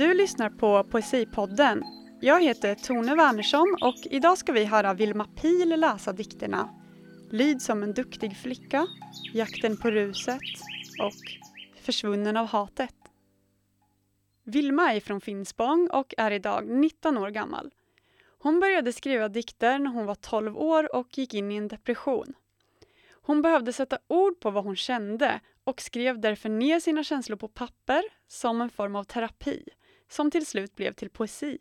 Du lyssnar på Poesipodden. Jag heter Tone Wernersson och idag ska vi höra Vilma Pil läsa dikterna Lyd som en duktig flicka, Jakten på ruset och Försvunnen av hatet. Vilma är från Finspång och är idag 19 år gammal. Hon började skriva dikter när hon var 12 år och gick in i en depression. Hon behövde sätta ord på vad hon kände och skrev därför ner sina känslor på papper som en form av terapi, som till slut blev till poesi.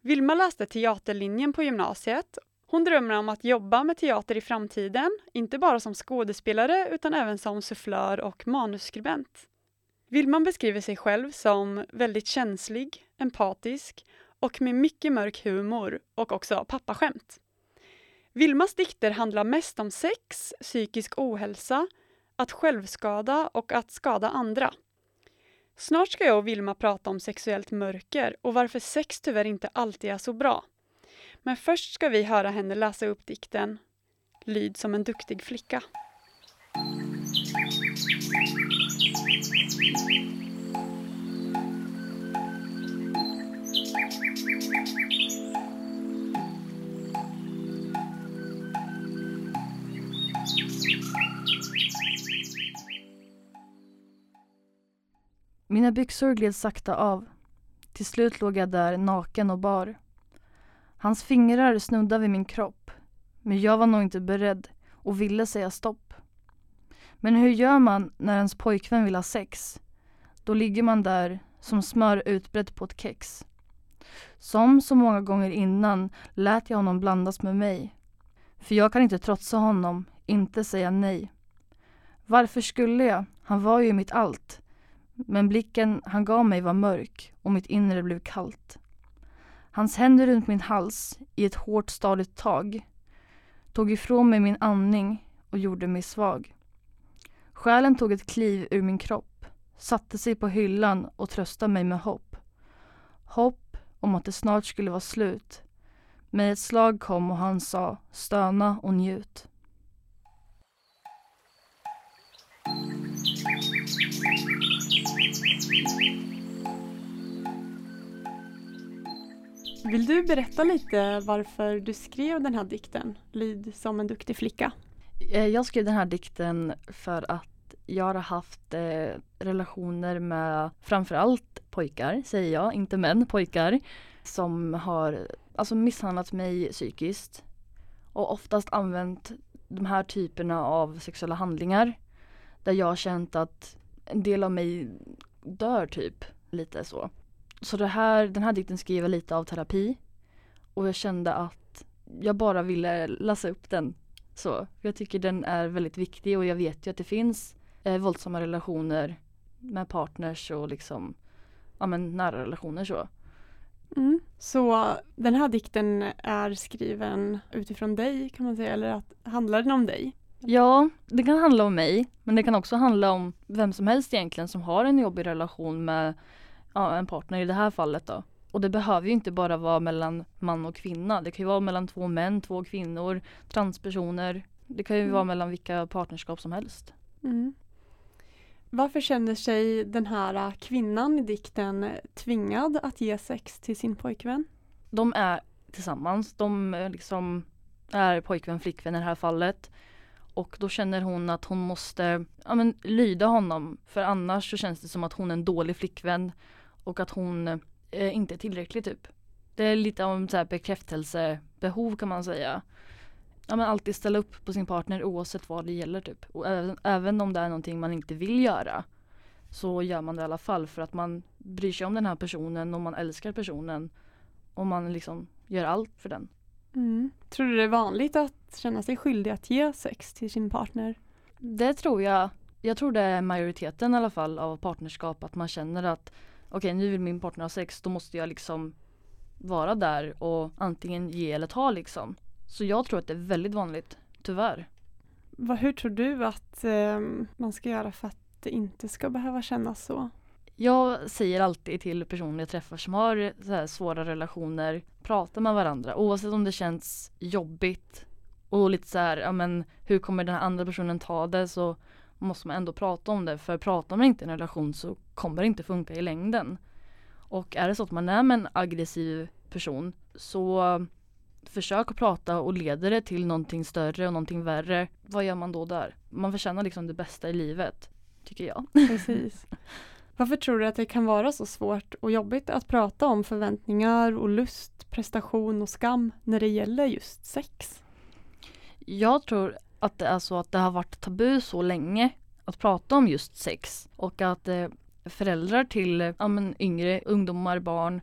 Vilma läste teaterlinjen på gymnasiet. Hon drömmer om att jobba med teater i framtiden, inte bara som skådespelare utan även som sufflör och manusskribent. Vilma beskriver sig själv som väldigt känslig, empatisk och med mycket mörk humor och också pappaskämt. Vilmas dikter handlar mest om sex, psykisk ohälsa, att självskada och att skada andra. Snart ska jag och Vilma prata om sexuellt mörker och varför sex tyvärr inte alltid är så bra. Men först ska vi höra henne läsa upp dikten Lyd som en duktig flicka. Mina byxor gled sakta av. Till slut låg jag där naken och bar. Hans fingrar snuddade vid min kropp. Men jag var nog inte beredd och ville säga stopp. Men hur gör man när ens pojkvän vill ha sex? Då ligger man där som smör utbrett på ett kex. Som så många gånger innan lät jag honom blandas med mig. För jag kan inte trotsa honom, inte säga nej. Varför skulle jag? Han var ju mitt allt. Men blicken han gav mig var mörk och mitt inre blev kallt. Hans händer runt min hals i ett hårt stadigt tag tog ifrån mig min andning och gjorde mig svag. Själen tog ett kliv ur min kropp, satte sig på hyllan och tröstade mig med hopp. Hopp om att det snart skulle vara slut. Men ett slag kom och han sa stöna och njut. Vill du berätta lite varför du skrev den här dikten, Lyd som en duktig flicka? Eh, jag skrev den här dikten för att jag har haft eh, relationer med framförallt pojkar, säger jag, inte män, pojkar som har alltså misshandlat mig psykiskt och oftast använt de här typerna av sexuella handlingar där jag har känt att en del av mig dör typ, lite så. Så det här, den här dikten skrev jag lite av terapi och jag kände att jag bara ville läsa upp den. Så, jag tycker den är väldigt viktig och jag vet ju att det finns eh, våldsamma relationer med partners och liksom ja men nära relationer så. Mm. Så den här dikten är skriven utifrån dig kan man säga eller att, handlar den om dig? Ja, det kan handla om mig men det kan också handla om vem som helst egentligen som har en jobbig relation med ja, en partner i det här fallet då. Och det behöver ju inte bara vara mellan man och kvinna. Det kan ju vara mellan två män, två kvinnor, transpersoner. Det kan ju mm. vara mellan vilka partnerskap som helst. Mm. Varför känner sig den här kvinnan i dikten tvingad att ge sex till sin pojkvän? De är tillsammans. De liksom är pojkvän, flickvän i det här fallet. Och då känner hon att hon måste ja, men, lyda honom för annars så känns det som att hon är en dålig flickvän och att hon eh, inte är tillräcklig typ. Det är lite om så här bekräftelsebehov kan man säga. Ja men alltid ställa upp på sin partner oavsett vad det gäller typ. Och även, även om det är någonting man inte vill göra så gör man det i alla fall för att man bryr sig om den här personen och man älskar personen och man liksom gör allt för den. Mm. Tror du det är vanligt att känna sig skyldig att ge sex till sin partner? Det tror jag. Jag tror det är majoriteten i alla fall av partnerskap att man känner att okej okay, nu vill min partner ha sex då måste jag liksom vara där och antingen ge eller ta liksom. Så jag tror att det är väldigt vanligt, tyvärr. Vad, hur tror du att eh, man ska göra för att det inte ska behöva kännas så? Jag säger alltid till personer jag träffar som har så svåra relationer, prata med varandra oavsett om det känns jobbigt och lite så här, ja men hur kommer den andra personen ta det så måste man ändå prata om det för pratar man inte i en relation så kommer det inte funka i längden. Och är det så att man är med en aggressiv person så försök att prata och leder det till någonting större och någonting värre. Vad gör man då där? Man förtjänar liksom det bästa i livet, tycker jag. Precis. Varför tror du att det kan vara så svårt och jobbigt att prata om förväntningar och lust, prestation och skam när det gäller just sex? Jag tror att det är så att det har varit tabu så länge att prata om just sex och att eh, föräldrar till eh, ja, men, yngre ungdomar, barn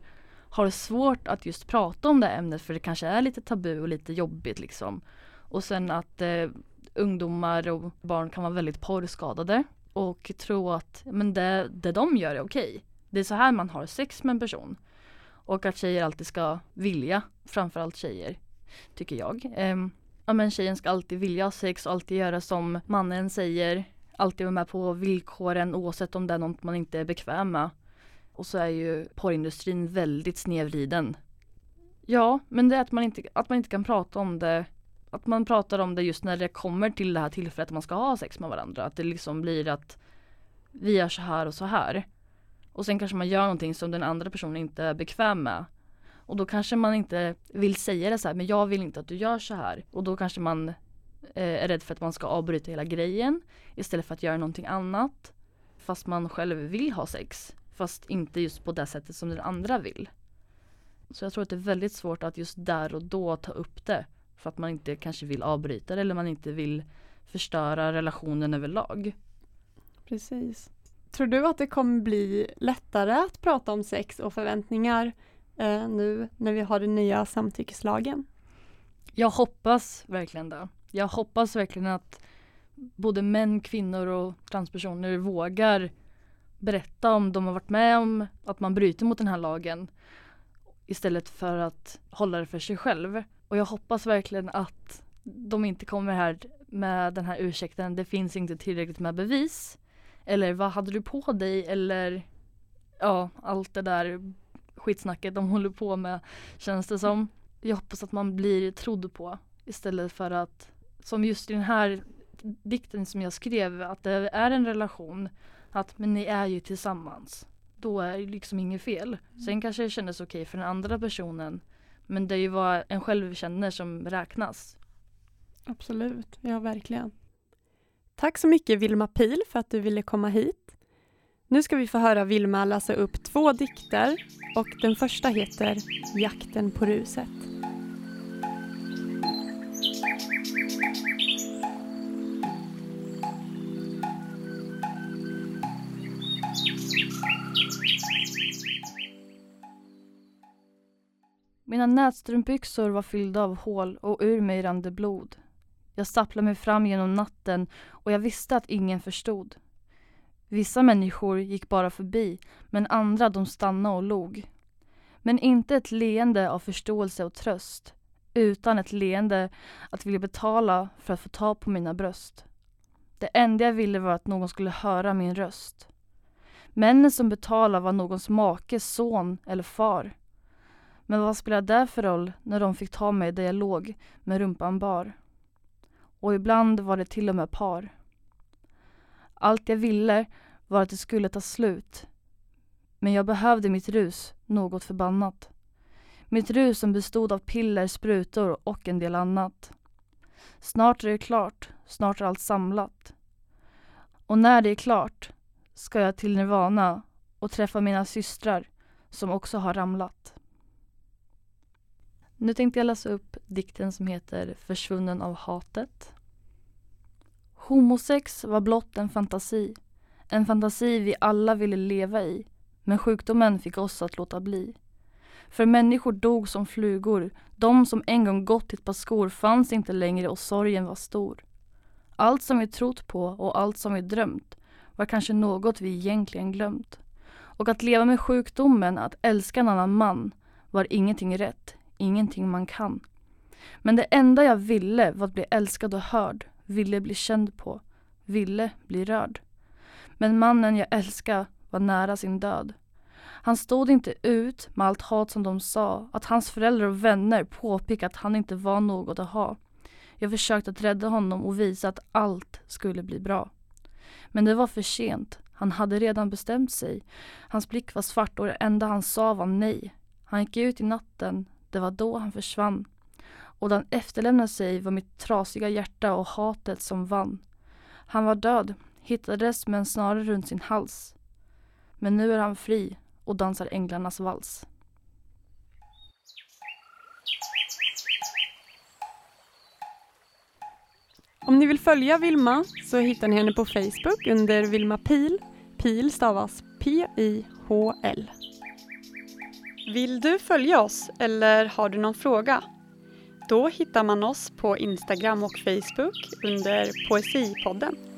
har svårt att just prata om det ämnet för det kanske är lite tabu och lite jobbigt liksom. Och sen att eh, ungdomar och barn kan vara väldigt porrskadade och tro att men det, det de gör är okej. Det är så här man har sex med en person. Och att tjejer alltid ska vilja, framförallt tjejer, tycker jag. Um, ja men tjejen ska alltid vilja ha sex och alltid göra som mannen säger. Alltid vara med på villkoren oavsett om det är något man inte är bekväm med. Och så är ju porrindustrin väldigt snedvriden. Ja, men det är att man inte, att man inte kan prata om det att man pratar om det just när det kommer till det här tillfället att man ska ha sex med varandra. Att det liksom blir att vi gör så här och så här. Och sen kanske man gör någonting som den andra personen inte är bekväm med. Och då kanske man inte vill säga det så här, men jag vill inte att du gör så här. Och då kanske man eh, är rädd för att man ska avbryta hela grejen istället för att göra någonting annat. Fast man själv vill ha sex. Fast inte just på det sättet som den andra vill. Så jag tror att det är väldigt svårt att just där och då ta upp det. För att man inte kanske vill avbryta det eller man inte vill förstöra relationen överlag. Precis. Tror du att det kommer bli lättare att prata om sex och förväntningar eh, nu när vi har den nya samtyckeslagen? Jag hoppas verkligen det. Jag hoppas verkligen att både män, kvinnor och transpersoner vågar berätta om de har varit med om att man bryter mot den här lagen istället för att hålla det för sig själv. Och jag hoppas verkligen att de inte kommer här med den här ursäkten, det finns inte tillräckligt med bevis. Eller vad hade du på dig? Eller ja, allt det där skitsnacket de håller på med känns det som. Jag hoppas att man blir trodd på istället för att, som just i den här dikten som jag skrev, att det är en relation. Att men ni är ju tillsammans. Då är det liksom inget fel. Sen kanske det kändes okej för den andra personen men det är ju vad en själv känner som räknas. Absolut, ja verkligen. Tack så mycket Vilma Pil för att du ville komma hit. Nu ska vi få höra Vilma läsa upp två dikter och den första heter Jakten på ruset. Mina nätstrumpbyxor var fyllda av hål och ur mig rann det blod. Jag stapplade mig fram genom natten och jag visste att ingen förstod. Vissa människor gick bara förbi, men andra de stannade och log. Men inte ett leende av förståelse och tröst, utan ett leende att vilja betala för att få ta på mina bröst. Det enda jag ville var att någon skulle höra min röst. Männen som betalade var någons make, son eller far. Men vad spelade det för roll när de fick ta mig där jag låg med rumpan bar? Och ibland var det till och med par. Allt jag ville var att det skulle ta slut. Men jag behövde mitt rus, något förbannat. Mitt rus som bestod av piller, sprutor och en del annat. Snart är det klart, snart är allt samlat. Och när det är klart ska jag till Nirvana och träffa mina systrar som också har ramlat. Nu tänkte jag läsa upp dikten som heter Försvunnen av hatet. Homosex var blott en fantasi. En fantasi vi alla ville leva i. Men sjukdomen fick oss att låta bli. För människor dog som flugor. De som en gång gått i ett par skor fanns inte längre och sorgen var stor. Allt som vi trott på och allt som vi drömt var kanske något vi egentligen glömt. Och att leva med sjukdomen, att älska en annan man, var ingenting rätt, ingenting man kan. Men det enda jag ville var att bli älskad och hörd, ville bli känd på, ville bli rörd. Men mannen jag älskade var nära sin död. Han stod inte ut med allt hat som de sa, att hans föräldrar och vänner påpekade att han inte var något att ha. Jag försökte att rädda honom och visa att allt skulle bli bra. Men det var för sent. Han hade redan bestämt sig. Hans blick var svart och det enda han sa var nej. Han gick ut i natten. Det var då han försvann. Och det han efterlämnade sig var mitt trasiga hjärta och hatet som vann. Han var död, hittades med en snara runt sin hals. Men nu är han fri och dansar änglarnas vals. Om ni vill följa Vilma så hittar ni henne på Facebook under Vilma Pil. Pil stavas P-I-H-L. Vill du följa oss eller har du någon fråga? Då hittar man oss på Instagram och Facebook under Poesipodden.